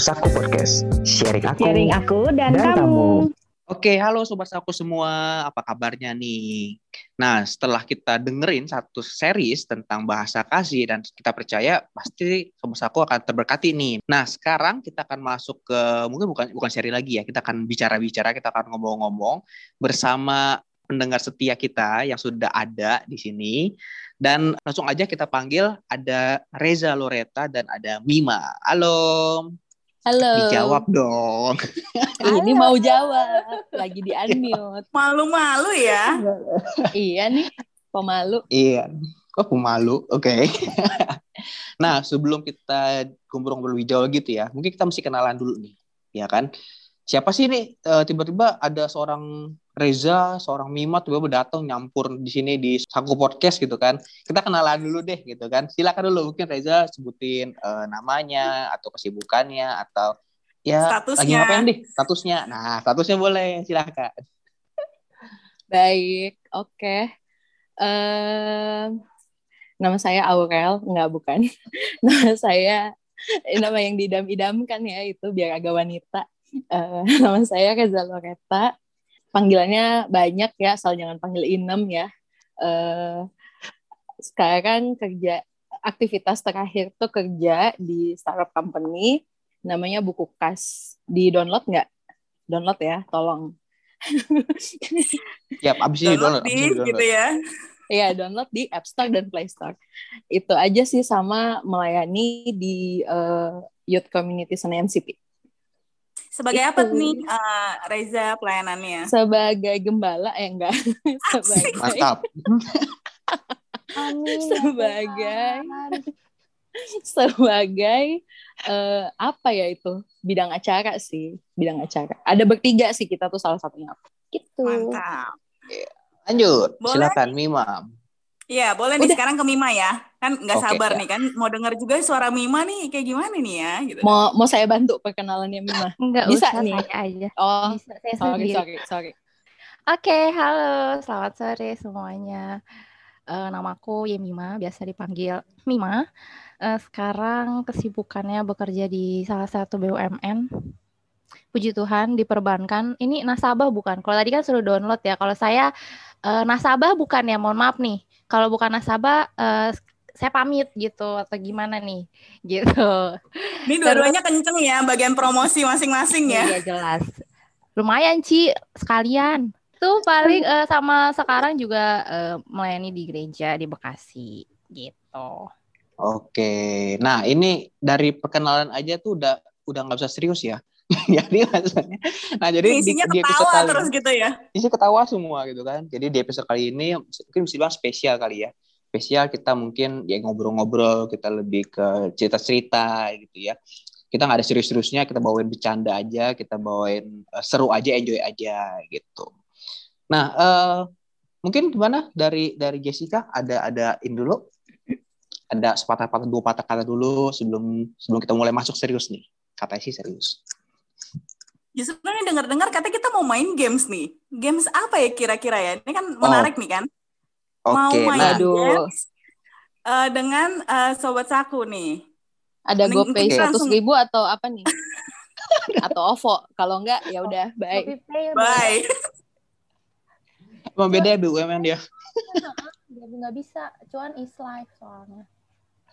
Saku Podcast. Sharing aku, Sharing aku dan, dan kamu. kamu. Oke, halo sobat saku semua, apa kabarnya nih? Nah, setelah kita dengerin satu series tentang bahasa kasih dan kita percaya pasti sobat saku akan terberkati nih. Nah, sekarang kita akan masuk ke mungkin bukan bukan seri lagi ya, kita akan bicara-bicara, kita akan ngomong-ngomong bersama pendengar setia kita yang sudah ada di sini. Dan langsung aja kita panggil ada Reza Loreta dan ada Mima. Halo. Halo. Dijawab dong. Ini mau jawab, lagi di unmute. Malu-malu ya. iya nih, pemalu. Iya. Kok pemalu? Oke. nah, sebelum kita lebih jauh gitu ya, mungkin kita mesti kenalan dulu nih, ya kan? Siapa sih nih eh, tiba-tiba ada seorang Reza, seorang Mima tiba-tiba datang nyampur di sini di Saku Podcast gitu kan. Kita kenalan dulu deh gitu kan. Silakan dulu mungkin Reza sebutin eh, namanya atau kesibukannya atau ya lagi Statusnya. ngapain deh statusnya. Nah, statusnya boleh silakan. Baik, oke. Eh, nama saya Aurel, enggak bukan. nama saya nama yang didam-idamkan ya itu biar agak wanita. Eh, nama saya Reza Loreta. Panggilannya banyak ya, asal jangan panggil Inem ya. Eh, sekarang kerja aktivitas terakhir tuh kerja di startup company namanya Buku Kas. Di download nggak? Download ya, tolong. Yap, abis ini Download download, abis di, ini download. gitu ya. Iya, download di App Store dan Play Store. Itu aja sih sama melayani di eh, Youth Community Senayan City. Sebagai Itu. apa nih eh, Reza pelayanannya? Sebagai gembala, eh enggak. sebagai Mantap. sebagai sebagai eh, apa ya itu? Bidang acara sih, bidang acara. Ada bertiga sih kita tuh salah satunya. Gitu. Mantap. Lanjut, Boleh. silakan Mima. Iya, boleh nih Udah. sekarang ke Mima ya. Kan nggak Oke, sabar ya. nih kan mau dengar juga suara Mima nih kayak gimana nih ya gitu. Mau mau saya bantu perkenalannya Mima? Enggak Bisa usah nih. saya aja. Oh, Bisa saya sorry, sendiri. sorry, sorry. Oke, halo. Selamat sore semuanya. Eh, namaku Yemima, biasa dipanggil Mima. Eh, sekarang kesibukannya bekerja di salah satu BUMN. Puji Tuhan di perbankan. Ini nasabah bukan? Kalau tadi kan suruh download ya. Kalau saya eh, nasabah bukan ya, mohon maaf nih. Kalau bukan nasabah, eh, saya pamit gitu atau gimana nih, gitu. Ini dua-duanya kenceng ya bagian promosi masing-masing ya. Iya jelas. Lumayan Ci, sekalian. Tuh paling eh, sama sekarang juga eh, melayani di gereja di Bekasi gitu. Oke, nah ini dari perkenalan aja tuh udah udah nggak usah serius ya. jadi maksudnya, nah jadi di, Isinya di episode ketawa kali terus gitu ya. isi ketawa semua gitu kan. Jadi di episode kali ini mungkin bisa bilang spesial kali ya. Spesial kita mungkin ya ngobrol-ngobrol, kita lebih ke cerita-cerita gitu ya. Kita nggak ada serius-seriusnya, kita bawain bercanda aja, kita bawain eh, seru aja, enjoy aja gitu. Nah, eh, mungkin gimana dari dari Jessica ada ada in dulu ada sepatah patah dua patah kata dulu sebelum sebelum kita mulai masuk serius nih katanya sih serius Justru nih dengar-dengar katanya kita mau main games nih. Games apa ya kira-kira ya? Ini kan menarik nih kan. Mau oke main nah games eh, dengan eh, sobat saku nih. Ada Mending GoPay seratus langsung- ribu atau apa nih? atau OVO? Kalau enggak ya udah, bye. Pay udah Bye. emang beda ya BUMN dia dia nggak bisa, cuan is live soalnya.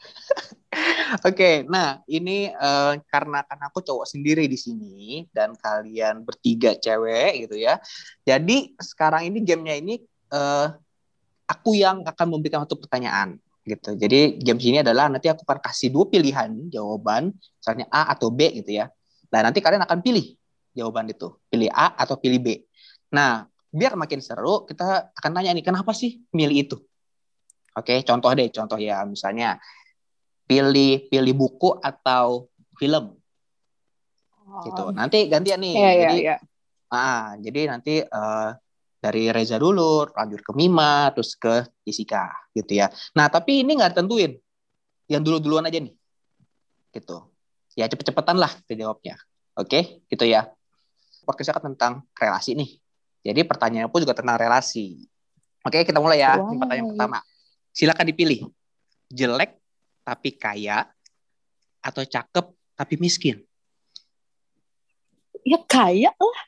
Oke, nah ini eh, karena kan aku cowok sendiri di sini dan kalian bertiga cewek gitu ya. Jadi sekarang ini gamenya ini eh, aku yang akan memberikan satu pertanyaan gitu. Jadi game ini adalah nanti aku akan kasih dua pilihan jawaban, misalnya A atau B gitu ya. Nah nanti kalian akan pilih jawaban itu, pilih A atau pilih B. Nah biar makin seru, kita akan nanya nih kenapa sih milih itu? Oke, contoh deh, contoh ya misalnya pilih pilih buku atau film gitu. Nanti gantian nih. Oh. Iya, iya, jadi, iya. ah, jadi nanti eh, dari Reza dulu, lanjut ke Mima, terus ke Jessica gitu ya. Nah, tapi ini nggak tentuin. Yang dulu-duluan aja nih. Gitu. Ya cepet-cepetan lah kita jawabnya. Oke, gitu ya. Podcastnya kan tentang relasi nih. Jadi pertanyaannya pun juga tentang relasi. Oke, kita mulai ya. Wow. pertanyaan pertama. Silakan dipilih. Jelek tapi kaya atau cakep tapi miskin? Ya kaya lah.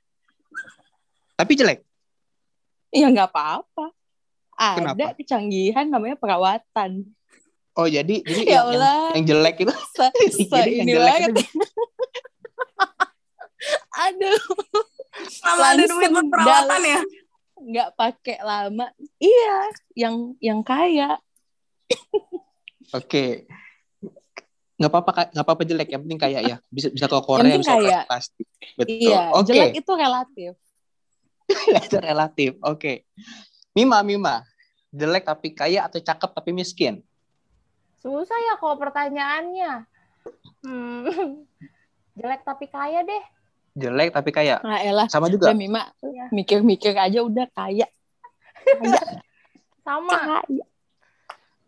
Tapi jelek. Ya nggak apa-apa. Ada Kenapa? kecanggihan namanya perawatan. Oh jadi jadi Ya yang, yang, Allah. yang jelek itu Se, se Jadi yang ini jelek banget. itu- Aduh, Sama ada duit buat perawatan ya. nggak pakai lama. Iya, yang yang kaya. Oke. Nggak apa-apa nggak apa-apa jelek, yang penting kayak ya. Bisa bisa ke Korea, bisa kaya. ke plastik. Betul. Iya, Oke. jelek itu relatif. itu relatif. Oke. Mima, Mima. Jelek tapi kaya atau cakep tapi miskin? Susah ya kalau pertanyaannya. Hmm. Jelek tapi kaya deh. Jelek tapi kaya. Nah, elah, Sama udah juga. Mima Iya. mikir-mikir aja udah kaya. Kaya, Sama. kaya.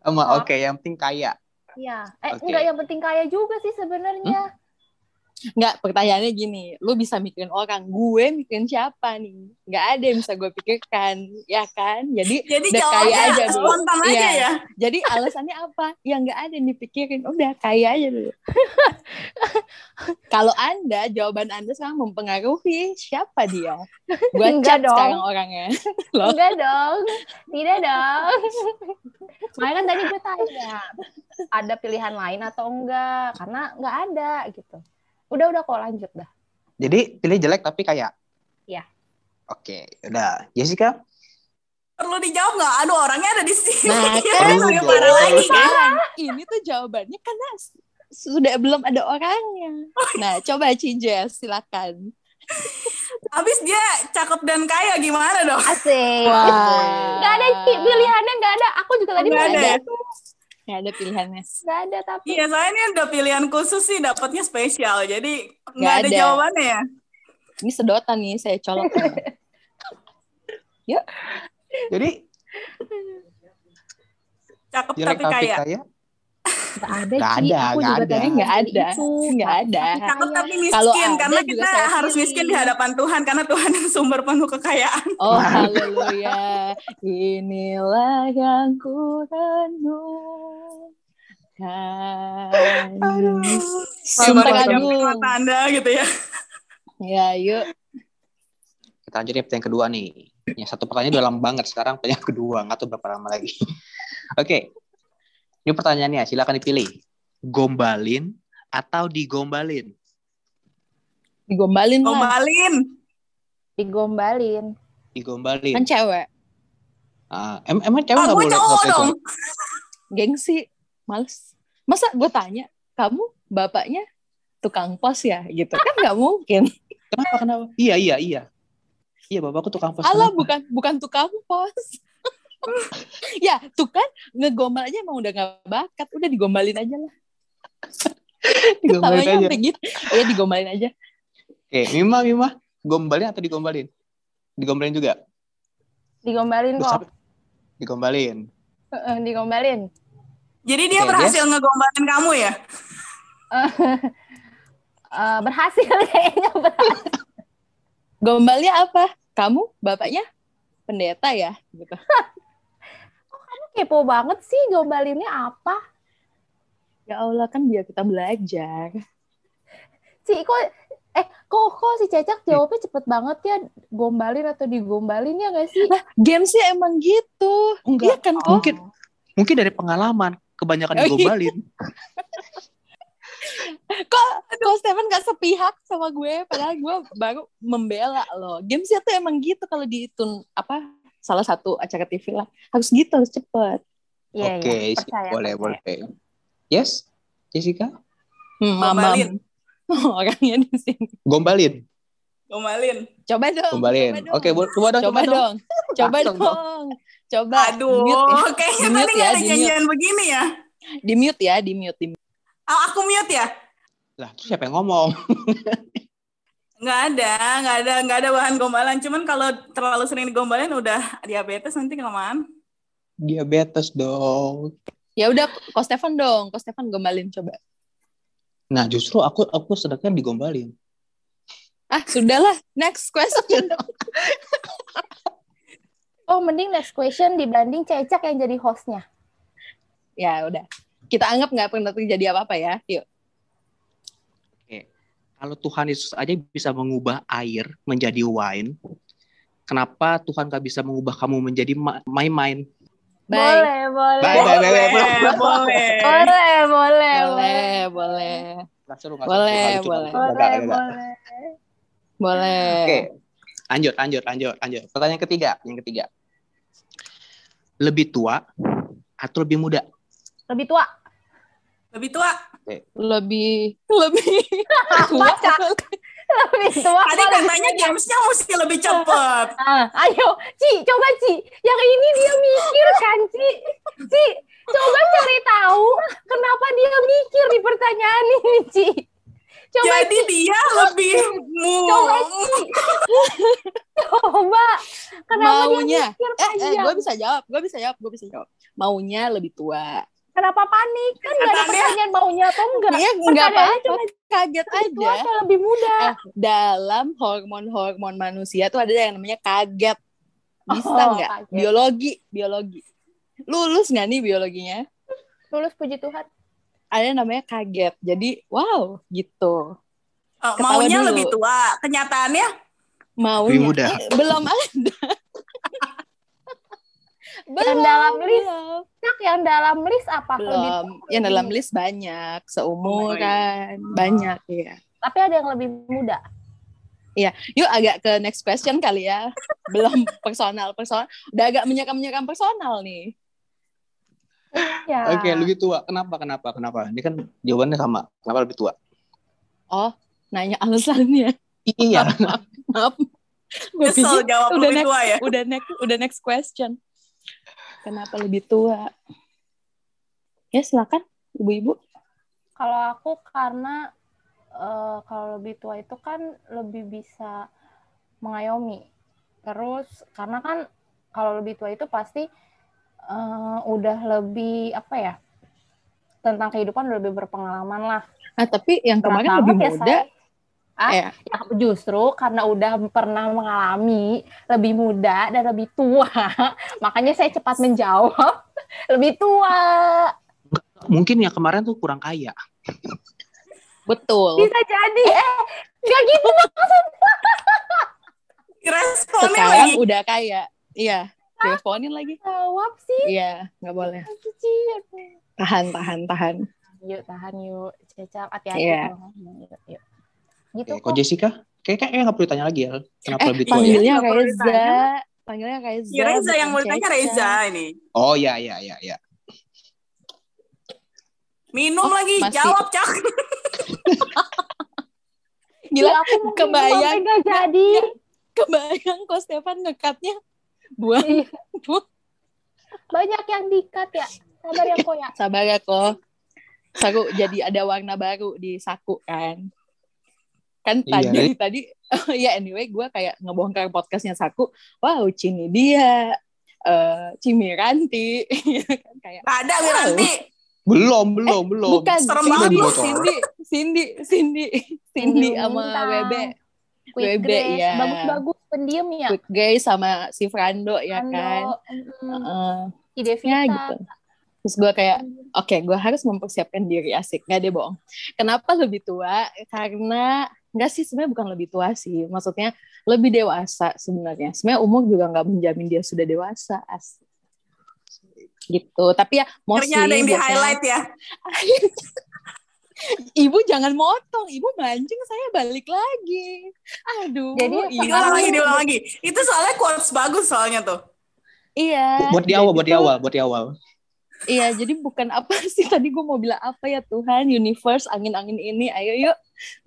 Sama. oke, yang penting kaya. Iya. Eh, Oke. enggak yang penting kaya juga sih sebenarnya. Nggak, pertanyaannya gini, lu bisa mikirin orang, gue mikirin siapa nih? Nggak ada yang bisa gue pikirkan, ya kan? Jadi, Jadi Udah kaya aja dulu. spontan aja Iya. ya. jadi alasannya apa? Ya nggak ada yang dipikirin, udah kaya aja dulu. Kalau anda, jawaban anda sekarang mempengaruhi siapa dia? Gue Enggak chat dong. sekarang orangnya. Loh. Enggak dong. Tidak dong. Makanya kan tadi gue tanya, ada pilihan lain atau enggak? Karena enggak ada gitu. Udah udah kok lanjut dah. Jadi pilih jelek tapi kaya. Iya. Oke, udah. Jessica? Perlu dijawab nggak? Aduh orangnya ada di sini. Nah, Ya, kan Perlu lebih parah lagi. sekarang ini tuh jawabannya karena sudah belum ada orangnya. Nah, coba Cijes, silakan. Habis dia cakep dan kaya gimana dong? Asik. Wah. Enggak ada pilihannya enggak ada. Aku juga tadi Nggak mau ada ada. Ya? Nggak ada pilihannya. Enggak ada tapi. Iya, soalnya ini udah pilihan khusus sih, dapatnya spesial. Jadi nggak Nggak ada ada. jawabannya ya. Ini sedotan nih, saya colok. Jadi Cakep jelek tapi kaya. kaya. Enggak ada Nggak Ci. ada, Aku nggak juga ada. tadi Nggak mau ada. Itu. Nggak ada. Cakep tapi Kalau miskin ada karena kita saya harus miskin di hadapan Tuhan karena Tuhan yang sumber penuh kekayaan. Oh, haleluya. Inilah yang ku. Sumpah Baru jam Agung. Anda gitu ya. Ya, yuk. Kita lanjut ya pertanyaan kedua nih. Yang satu pertanyaan udah lama banget sekarang pertanyaan kedua nggak tahu berapa lama lagi. Oke. Ini pertanyaannya silakan dipilih. Gombalin atau digombalin? Digombalin. Gombalin. Digombalin. Digombalin. Kan cewek. Ah, em- emang cewek Ah, nggak gue boleh? cowok dong. Gengsi. Males. Masa gue tanya, kamu bapaknya tukang pos ya? Gitu. Kan nggak mungkin. Kenapa kenapa? Iya iya iya. Iya bapakku tukang pos. Allah bukan bukan tukang pos. Ya, tuh kan ngegombal aja emang udah gak bakat, udah digombalin aja lah. Digombalin aja. gitu. Iya, digombalin aja. Oke, Mima Mima, gombalin atau digombalin? Digombalin juga. Digombalin kok. Digombalin. Heeh, Digombalin. Jadi dia Oke, berhasil ngegombalin kamu ya? Eh, berhasil kayaknya berhasil. Gombalnya apa? Kamu bapaknya pendeta ya? Gitu. Kepo banget sih gombalinnya apa? Ya Allah, kan biar kita belajar. Si kok eh kok kok si Cecak jawabnya cepet banget ya gombalin atau digombalin ya gak sih? Lah, gamesnya emang gitu. Enggak. Iya kan kok? Mungkin mungkin dari pengalaman kebanyakan Oh, iya. digombalin. Kok, kok Stephen gak sepihak sama gue? Padahal gue baru membela loh. Gamesnya tuh emang gitu kalau dihitung apa salah satu acara TV lah. Harus gitu, harus cepet. Iya Oke, iya. sip. Percaya, boleh percaya. boleh. Yes, Jessica, Hmm, Gombalin. mamam. Orangnya di sini. gombalin, Gombalin. Coba dong. gombalin. Coba dong. Oke, bo- coba dong, coba, dong. Coba dong. Coba. Aduh, ya. kayaknya Di-mute tadi ya, ada janjian begini ya. Di mute ya, di mute. Di mute. Oh, aku mute ya? Lah, terus siapa yang ngomong? Nggak ada, nggak ada, nggak ada bahan gombalan. Cuman kalau terlalu sering digombalin udah diabetes nanti kelamaan. Diabetes dong. Ya udah, Ko Stefan dong. Ko Stefan gombalin coba. Nah, justru aku aku sedangkan digombalin. Ah, sudahlah. Next question. Oh mending next question dibanding Cecak yang jadi hostnya. ya udah. Kita anggap nggak pernah terjadi apa-apa ya. Yuk. Kalau Tuhan Yesus aja bisa mengubah air menjadi wine, kenapa Tuhan gak bisa mengubah kamu menjadi main-main? Bye. Boleh, boleh. Bye, bye, bye, bye, bye. boleh boleh Boleh, boleh, Boleh, boleh. Boleh, boleh. Boleh, nggak, nggak. boleh. Boleh. Oke, lanjut, lanjut, lanjut, lanjut. Pertanyaan ketiga, yang ketiga. Lebih tua atau lebih muda? Lebih tua. lebih tua Lebih lebih tua. Lebih tua. tadi katanya gamesnya mesti lebih cepet Ah, ayo, Ci, coba Ci. Yang ini dia mikir kan, Ci. Ci, coba cari tahu kenapa dia mikir di pertanyaan ini, Ci. Coba jadi dia lebih mu Coba, Ci. Coba. Kenapa Maunya. dia mikir Eh, eh gue bisa jawab, gue bisa jawab, gue bisa jawab. Maunya lebih tua. Kenapa panik? Kan nggak ada pertanyaan maunya atau enggak. Iya, enggak Pertanyaannya apa-apa. cuma Kaget aja. atau lebih muda. Eh, dalam hormon-hormon manusia tuh ada yang namanya kaget. Bisa Oh, nggak? kaget. Biologi, biologi. Lulus nggak nih biologinya? Lulus puji Tuhan. Ada yang namanya kaget. Jadi, wow, gitu. Oh, Ketawa maunya dulu. lebih tua kenyataannya Maunya Lebih muda. eh, belum ada. Belum, dalam list belum. Yang dalam list apa? Lebih belum. tua, Yang lebih dalam list banyak, Oh seumuran, banyak ya. Tapi ada yang lebih muda. Yuk agak ke next question kali ya. Belum personal, personal. Udah agak menyekam-menyekam personal nih. Ya. Oke, lebih tua. Kenapa? Kenapa? Kenapa? Ini kan jawabannya sama. Kenapa lebih tua? Oh, nanya alasannya. Iya. Maaf. Gue kesel pikir jawab udah lebih next, tua ya udah next, udah next question. Kenapa lebih tua? Ya silakan, ibu-ibu. Kalau aku karena eh, kalau lebih tua itu kan lebih bisa mengayomi. Terus karena kan kalau lebih tua itu pasti eh, udah lebih apa ya? Tentang kehidupan udah lebih berpengalaman lah. Ah, tapi yang kemarin lebih ya, muda. saya. Ah, Eh, ya justru karena udah pernah mengalami lebih muda dan lebih tua, makanya saya cepat menjawab lebih tua. Mungkin yang kemarin tuh kurang kaya. betul. Bisa jadi, eh, nggak gitu maksudnya. responnya Sekarang lagi udah kaya. Iya, teleponin lagi. Jawab sih. Iya, nggak boleh. Tahan, tahan, tahan. Yuk tahan yuk, cecap hati-hati. Iya. kalau ngomong. Yuk, yuk. Gitu Oke, kok. kok Jessica? Kayaknya kayaknya nggak perlu tanya lagi ya. Kenapa Eh, lebih tua ya? panggilnya perlu Reza. Panggilnya Reza. Ya, Reza yang mau Ceca. Reza ini Oh ya ya ya ya. minum Oh, lagi masih. jawab cak Gila, Iya, aku mau kebayang. jadi. kebayang kok Stefan ngekatnya buang. Iya. buang. Banyak yang dikat ya. Sabar ya kok ya. Sabar ya kok. Saku jadi ada warna baru di saku kan. Kan Iya, tadi tadi ya anyway gue kayak ngebongkar podcastnya Saku. Wow, Cini dia eh Cimiranti kan kayak ada Wiranti Belum belum belum. bukan Serem Cindy. Cindy, Cindy, Cindy, Cindy sama. WB, Quick WB, Grace, ya. bagus-bagus pendiam ya. Quick Gay sama si Frando ya Ando, kan. mm, Heeh. Ide ya gitu. Terus gue kayak, oke gue harus mempersiapkan diri asik. Nggak deh bohong. Kenapa lebih tua? Karena, nggak sih sebenarnya bukan lebih tua sih. Maksudnya lebih dewasa sebenarnya. Sebenarnya umur juga nggak menjamin dia sudah dewasa. Asik. Gitu. Tapi ya, mostly akhirnya ada yang di highlight ya Ibu jangan motong. Ibu mancing saya balik lagi. Aduh. Jadi, ibu. diulang lagi diulang lagi itu soalnya quotes bagus soalnya tuh Iya. Buat di awal, buat di tuh- awal, buat di awal. Iya, jadi bukan apa sih tadi gue mau bilang apa ya Tuhan, universe, angin-angin ini, ayo yuk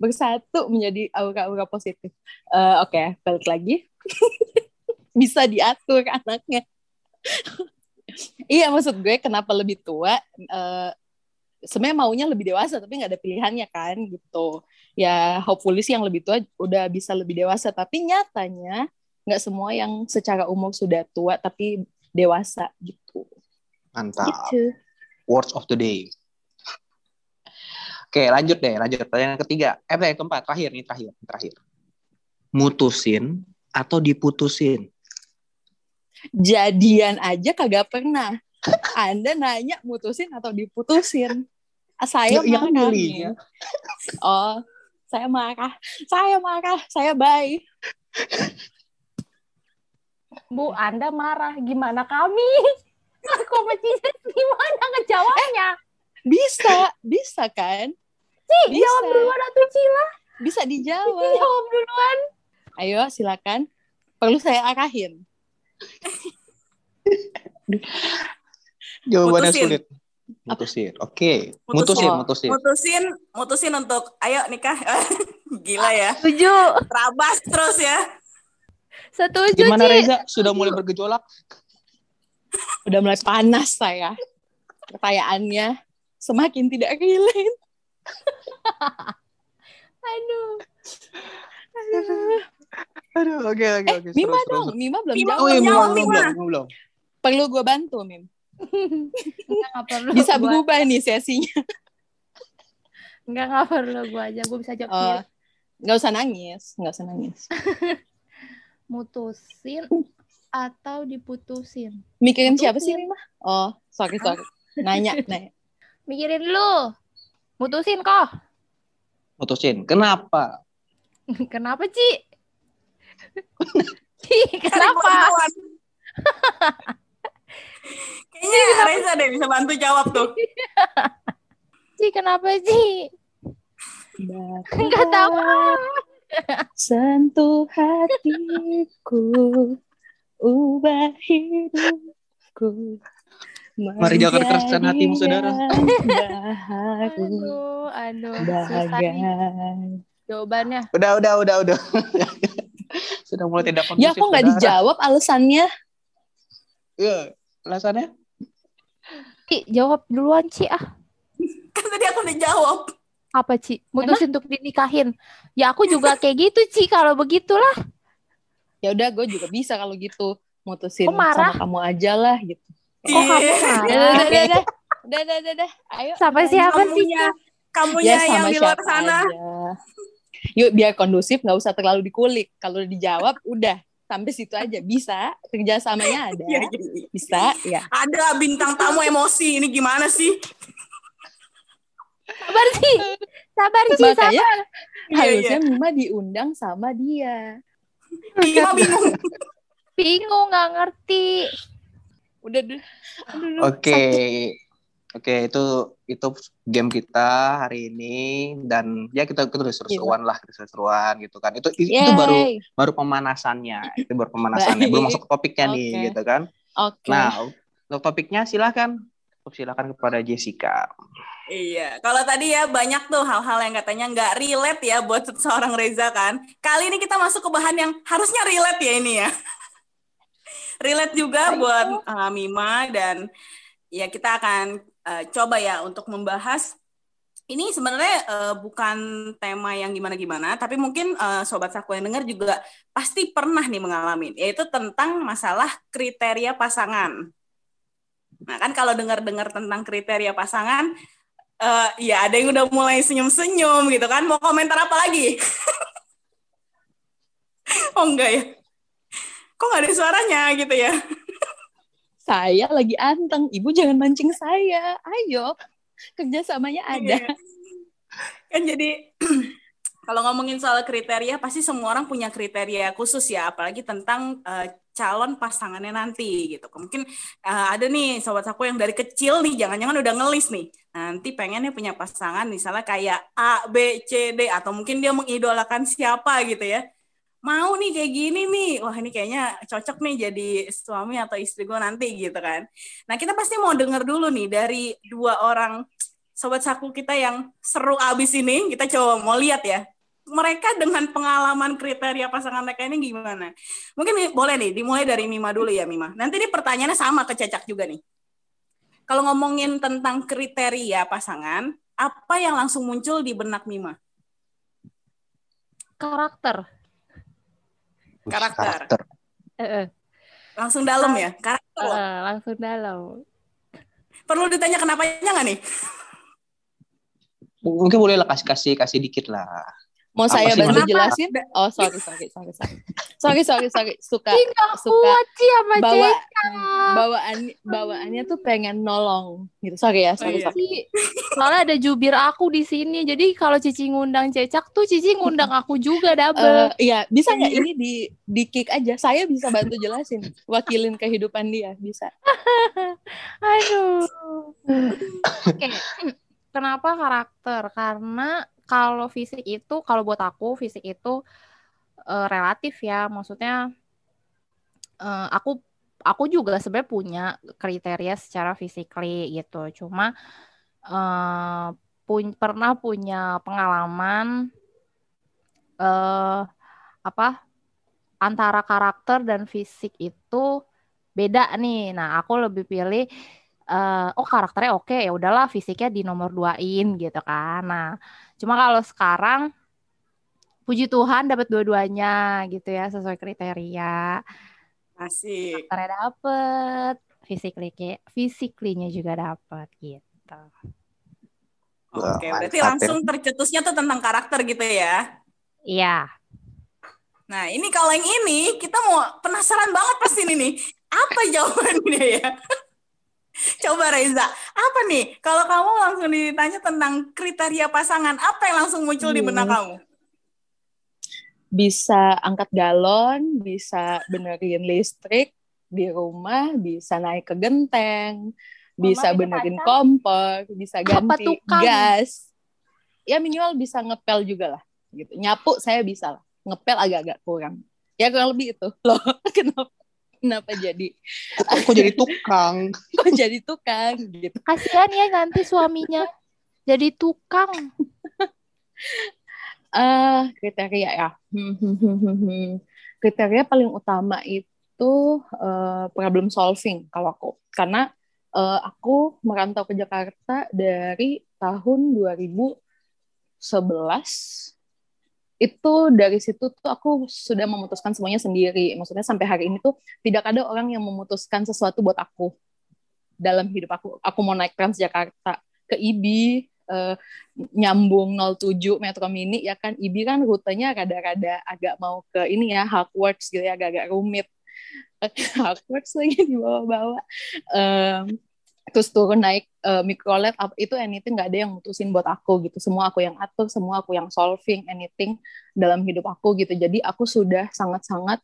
bersatu menjadi aura-aura positif. Eh, Oke, balik lagi. Bisa diatur anaknya. iya, maksud gue kenapa lebih tua? eh, Sebenarnya maunya lebih dewasa, tapi nggak ada pilihannya kan, gitu. Ya, hopefully sih yang lebih tua udah bisa lebih dewasa, tapi nyatanya nggak semua yang secara umur sudah tua tapi dewasa gitu. Mantap. Gitu. Words of the day. Oke, lanjut deh, lanjut. Pertanyaan ketiga. Eh, pertanyaan keempat, terakhir nih, terakhir, terakhir. Mutusin atau diputusin? Jadian aja kagak pernah. Anda nanya mutusin atau diputusin. Ah, Saya Ya, marah ya. Oh, Saya marah. Saya marah. Saya baik. Bu, Anda marah. Gimana kami? Cici gimana ngejawabnya? Bisa, bisa kan? Ci, Bisa. jawab duluan atuh Cila. Bisa Cici dijawab. jawab duluan. Ayo, silakan. Perlu saya arahin. Jawabannya Mutusin. sulit. Mutusin. Oke. Mutusin. Mutusin, mutusin. Mutusin, mutusin untuk ayo nikah. Gila ya. Setuju. Terabas terus ya. Setuju, Gimana Ci. Reza? Sudah mulai bergejolak? Udah mulai panas saya. Pertanyaannya semakin tidak relate. Aduh. Aduh, oke, oke, Eh, oke. Mima Terus, dong. terus. Mima belum Mima jawab. Oh iya, Mima, belum, Mima. belum, belum. Perlu gue bantu, Mim. Enggak, perlu. Bisa gua. berubah nih sesinya. Enggak, nggak perlu gua aja. Gua bisa jawab Oh, nggak usah nangis. Nggak usah nangis. Mutusin atau diputusin? Mikirin siapa sih, Mutusin. Mima? Oh, sorry, sorry. Nanya, nanya. Mikirin dulu. Mutusin kok. Mutusin. Kenapa? Kenapa, Ci? Ci, kenapa? Kayaknya Reza deh bisa bantu jawab tuh. Ci, kenapa, Ci? Enggak tahu. Sentuh hatiku, ubah hidupku. Mari jaga kekerasaan hatimu, saudara. Aduh, aduh. Bahagia. jawabannya. Udah, udah, udah, udah. Sudah mulai tidak kondusif. Ya, kok nggak dijawab alasannya? Iya, alasannya? Ci, jawab duluan, Ci. Ah, Kan tadi aku udah jawab. apa, Ci? Mutusin untuk dinikahin. Ya, aku juga kayak gitu, Ci, kalau begitulah. Ya udah, gue juga bisa kalau gitu mutusin marah? sama kamu aja lah gitu. Kok kamu. Udah, marah? udah, udah, udah, udah, udah, udah. Ayo. Lanjut. siapa sih, Kamunya, kamunya Ya yang sama di luar siapa sana. aja. Yuk biar kondusif nggak usah terlalu dikulik. Kalau udah dijawab udah sampai situ aja bisa kerjasamanya ada Iya, iya, iya. bisa ya Ada bintang tamu emosi. Ini gimana sih? Sabar, Ci. Sabar, makanya Iya, harusnya Mima diundang sama dia Bima bingung. Bingung, nggak ngerti. udah deh Oke. Oke, itu itu game kita hari ini dan ya kita kita seru-seruan lah, kita seru-seruan gitu kan. Itu itu Yeay. baru baru pemanasannya. Itu baru pemanasannya. Belum masuk ke topiknya nih Oke. gitu kan. oke Nah, untuk topiknya silahkan silakan kepada Jessica. Iya, kalau tadi ya banyak tuh hal-hal yang katanya nggak relate ya buat seorang Reza kan. Kali ini kita masuk ke bahan yang harusnya relate ya ini ya. relate juga buat uh, Mima dan ya kita akan uh, coba ya untuk membahas ini sebenarnya uh, bukan tema yang gimana-gimana, tapi mungkin uh, sobat saku yang dengar juga pasti pernah nih mengalami, yaitu tentang masalah kriteria pasangan. Nah kan kalau dengar-dengar tentang kriteria pasangan, eh ya ada yang udah mulai senyum-senyum gitu kan, mau komentar apa lagi? oh enggak ya? Kok nggak ada suaranya gitu ya? saya lagi anteng ibu jangan mancing saya ayo kerjasamanya ada Iya. kan jadi kalau ngomongin soal kriteria pasti semua orang punya kriteria khusus ya apalagi tentang eh, calon pasangannya nanti gitu. Mungkin eh, ada nih sobat aku yang dari kecil nih jangan-jangan udah ngelis nih. Nanti pengennya punya pasangan misalnya kayak A B C D atau mungkin dia mengidolakan siapa gitu ya. Mau nih kayak gini nih. Wah ini kayaknya cocok nih jadi suami atau istri gue nanti gitu kan. Nah kita pasti mau denger dulu nih dari dua orang sobat saku kita yang seru abis ini. Kita coba mau lihat ya mereka dengan pengalaman kriteria pasangan mereka ini gimana mungkin nih, boleh nih dimulai dari Mima dulu ya Mima nanti ini pertanyaannya sama ke Cecak juga nih kalau ngomongin tentang kriteria pasangan apa yang langsung muncul di benak Mima Karakter. Karakter. Eh, eh, langsung dalam ya karakter loh. eh, langsung dalam. perlu ditanya kenapanya nggak nih Mungkin boleh lah kasih kasih kasih dikit lah. Mau Apa saya bantu jelasin oh sorry sorry sorry sorry sorry sorry sorry suka nggak suka kuat sih sama bawa bawaan bawaannya tuh pengen nolong gitu sorry ya sorry, iya. sorry. Soalnya ada jubir aku di sini. Jadi kalau Cici ngundang Cecak tuh Cici ngundang aku juga double. Eh, iya bisa nggak ini di di kick aja saya bisa bantu jelasin wakilin kehidupan dia bisa Aduh. Oke. Kenapa karakter? Karena kalau fisik itu, kalau buat aku fisik itu eh, relatif ya. Maksudnya eh, aku aku juga sebenarnya punya kriteria secara physically gitu. Cuma eh pun pernah punya pengalaman eh apa antara karakter dan fisik itu beda nih. Nah, aku lebih pilih eh oh karakternya oke ya udahlah fisiknya di nomor duain gitu kan. Nah, cuma kalau sekarang puji Tuhan dapat dua-duanya gitu ya sesuai kriteria. Asik. Karakternya dapet, physically physically-nya juga dapet gitu. Oke, berarti mantap ya. langsung tercetusnya tuh tentang karakter gitu ya. Iya. Nah, ini kalau yang ini kita mau penasaran banget pasti ini nih. Apa jawabannya ya? Coba Reza, apa nih? Kalau kamu langsung ditanya tentang kriteria pasangan, apa yang langsung muncul di benak Hmm. kamu? bisa angkat galon bisa benerin listrik di rumah bisa naik ke genteng bisa itu benerin pacar. kompor bisa ganti gas ya minimal bisa ngepel juga lah gitu nyapu saya bisa lah ngepel agak-agak kurang ya kurang lebih itu loh kenapa kenapa jadi? Kok, kok jadi tukang? kok jadi tukang gitu? Kasihan ya nanti suaminya jadi tukang. eh kriteria ya. Hmm, hmm, hmm, kriteria paling utama itu eh, problem solving kalau aku. Karena eh, aku merantau ke Jakarta dari tahun 2011 itu dari situ tuh aku sudah memutuskan semuanya sendiri. Maksudnya sampai hari ini tuh tidak ada orang yang memutuskan sesuatu buat aku dalam hidup aku. Aku mau naik Transjakarta ke IBI eh, nyambung 07 Metro Mini ya kan? IBI kan rutenya rada-rada agak mau ke ini ya Hogwarts gitu ya agak-agak rumit. Hogwarts lagi di bawah-bawah. Em, terus turun naik eh, mikrolet apa itu anything nggak ada yang mutusin buat aku gitu. Semua aku yang atur semua aku yang solving anything dalam hidup aku gitu. Jadi aku sudah sangat-sangat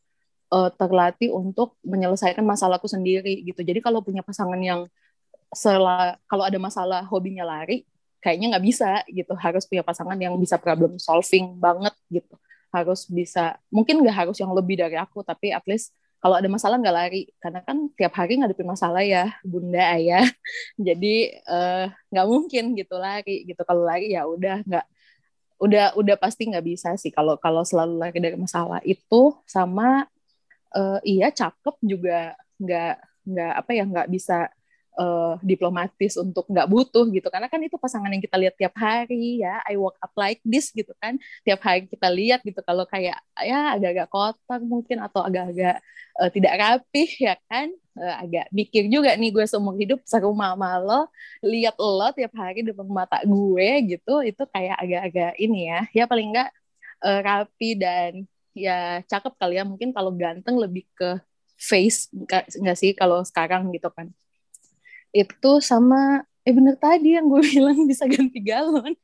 eh, terlatih untuk menyelesaikan masalahku sendiri gitu. Jadi kalau punya pasangan yang sela kalau ada masalah hobinya lari kayaknya nggak bisa gitu. Harus punya pasangan yang bisa problem solving banget gitu. Harus bisa mungkin nggak harus yang lebih dari aku tapi at least kalau ada masalah nggak lari karena kan tiap hari ngadepin masalah ya bunda ayah. Jadi eh, nggak mungkin gitu lari gitu. Kalau lari ya udah nggak udah udah pasti nggak bisa sih. Kalau kalau selalu lari dari masalah itu sama eh, iya cakep juga. Nggak nggak apa ya nggak bisa eh, diplomatis untuk nggak butuh gitu. Karena kan itu pasangan yang kita lihat tiap hari ya. I walk up like this gitu kan. Tiap hari kita lihat gitu kalau kayak ya agak-agak kotor mungkin atau agak-agak eh, tidak rapih ya kan. Eh, agak mikir juga nih gue seumur hidup serumah sama lo lihat lo tiap hari depan mata gue gitu itu kayak agak-agak ini ya. Ya paling enggak eh, rapi dan ya cakep kali ya. Mungkin kalau ganteng lebih ke face enggak sih kalau sekarang gitu kan itu sama eh bener tadi yang gue bilang bisa ganti galon.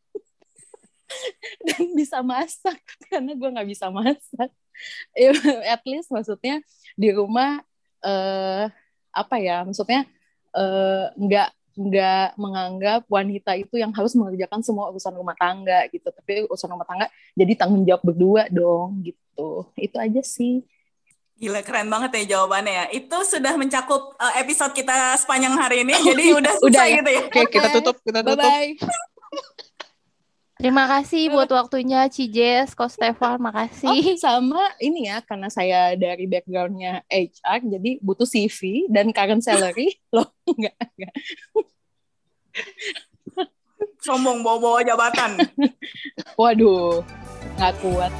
Dan bisa masak karena gue nggak bisa masak. Ya, at least maksudnya di rumah eh apa ya maksudnya eh, nggak nggak menganggap wanita itu yang harus mengerjakan semua urusan rumah tangga gitu. Tapi urusan rumah tangga jadi tanggung jawab berdua dong gitu. Itu aja sih Gila keren banget ya jawabannya ya. Itu sudah mencakup uh, episode kita sepanjang hari ini. Jadi udah selesai Udah ya? gitu ya. Oke, kita tutup, kita bye tutup. bye Terima kasih buat waktunya Cijes, Ko Stefan, Oh, makasih. sama ini ya karena saya dari backgroundnya HR jadi butuh CV dan current salary loh enggak enggak Sombong bawa-bawa jabatan. waduh nggak kuat